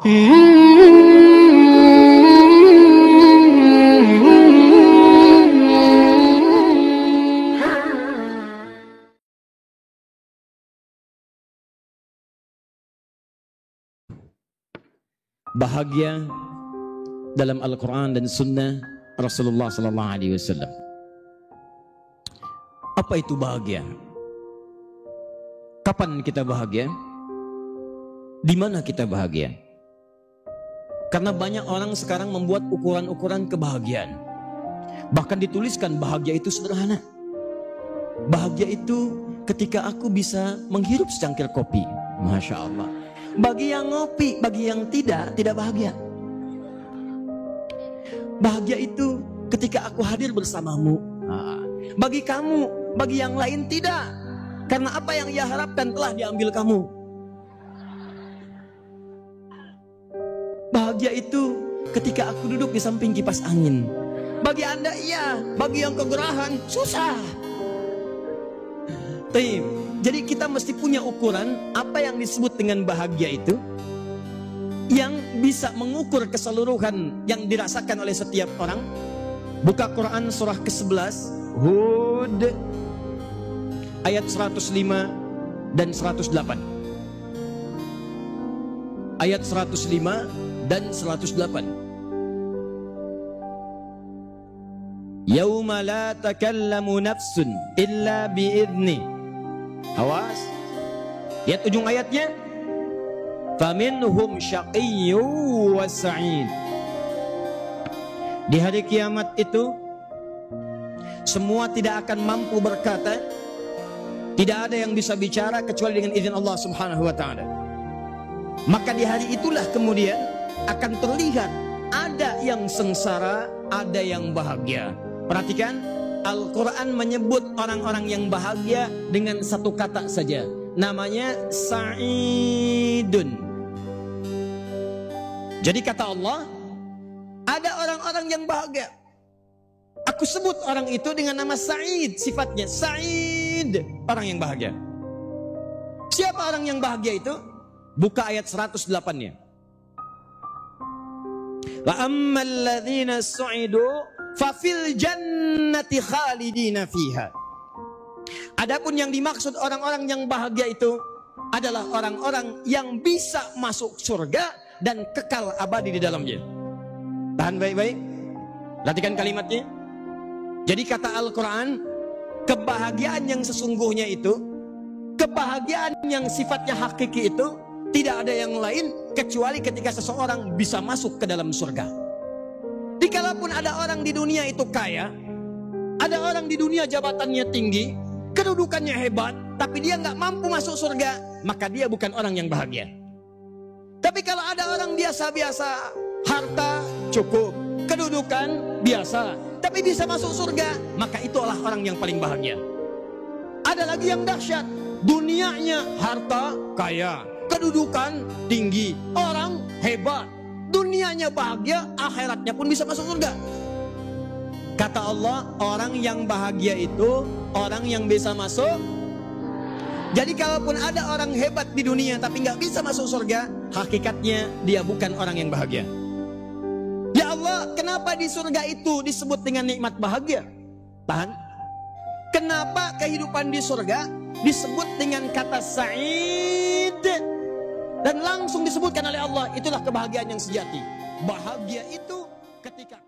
Bahagia dalam Al-Quran dan Sunnah Rasulullah Sallallahu Alaihi Wasallam. Apa itu bahagia? Kapan kita bahagia? Di mana kita bahagia? Karena banyak orang sekarang membuat ukuran-ukuran kebahagiaan. Bahkan dituliskan bahagia itu sederhana. Bahagia itu ketika aku bisa menghirup secangkir kopi. Masya Allah. Bagi yang ngopi, bagi yang tidak, tidak bahagia. Bahagia itu ketika aku hadir bersamamu. Nah, bagi kamu, bagi yang lain tidak. Karena apa yang ia harapkan telah diambil kamu. Bahagia itu ketika aku duduk di samping kipas angin. Bagi anda iya, bagi yang kegerahan susah. Tim, jadi kita mesti punya ukuran apa yang disebut dengan bahagia itu yang bisa mengukur keseluruhan yang dirasakan oleh setiap orang. Buka Quran surah ke-11 Hud ayat 105 dan 108. Ayat 105 dan 108. Yauma la takallamu nafsun illa biizni. Awas. Lihat ujung ayatnya. Faminhum syaqiyyu wa sa'id. Di hari kiamat itu semua tidak akan mampu berkata tidak ada yang bisa bicara kecuali dengan izin Allah Subhanahu wa taala. Maka di hari itulah kemudian akan terlihat ada yang sengsara, ada yang bahagia. Perhatikan, Al-Quran menyebut orang-orang yang bahagia dengan satu kata saja. Namanya Sa'idun. Jadi kata Allah, ada orang-orang yang bahagia. Aku sebut orang itu dengan nama Sa'id, sifatnya Sa'id, orang yang bahagia. Siapa orang yang bahagia itu? Buka ayat 108-nya. Wa ammal ladzina su'idu fafil jannati khalidina fiha. Adapun yang dimaksud orang-orang yang bahagia itu adalah orang-orang yang bisa masuk surga dan kekal abadi di dalamnya. Tahan baik-baik. Perhatikan kalimatnya. Jadi kata Al-Quran, kebahagiaan yang sesungguhnya itu, kebahagiaan yang sifatnya hakiki itu, tidak ada yang lain kecuali ketika seseorang bisa masuk ke dalam surga. Dikalaupun ada orang di dunia itu kaya, ada orang di dunia jabatannya tinggi, kedudukannya hebat, tapi dia nggak mampu masuk surga, maka dia bukan orang yang bahagia. Tapi kalau ada orang biasa-biasa, harta cukup, kedudukan biasa, tapi bisa masuk surga, maka itulah orang yang paling bahagia. Ada lagi yang dahsyat, dunianya harta kaya, kedudukan tinggi, orang hebat, dunianya bahagia, akhiratnya pun bisa masuk surga. Kata Allah, orang yang bahagia itu orang yang bisa masuk. Jadi kalaupun ada orang hebat di dunia tapi nggak bisa masuk surga, hakikatnya dia bukan orang yang bahagia. Ya Allah, kenapa di surga itu disebut dengan nikmat bahagia? Tahan. Kenapa kehidupan di surga disebut dengan kata sa'id? Dan langsung disebutkan oleh Allah, itulah kebahagiaan yang sejati. Bahagia itu ketika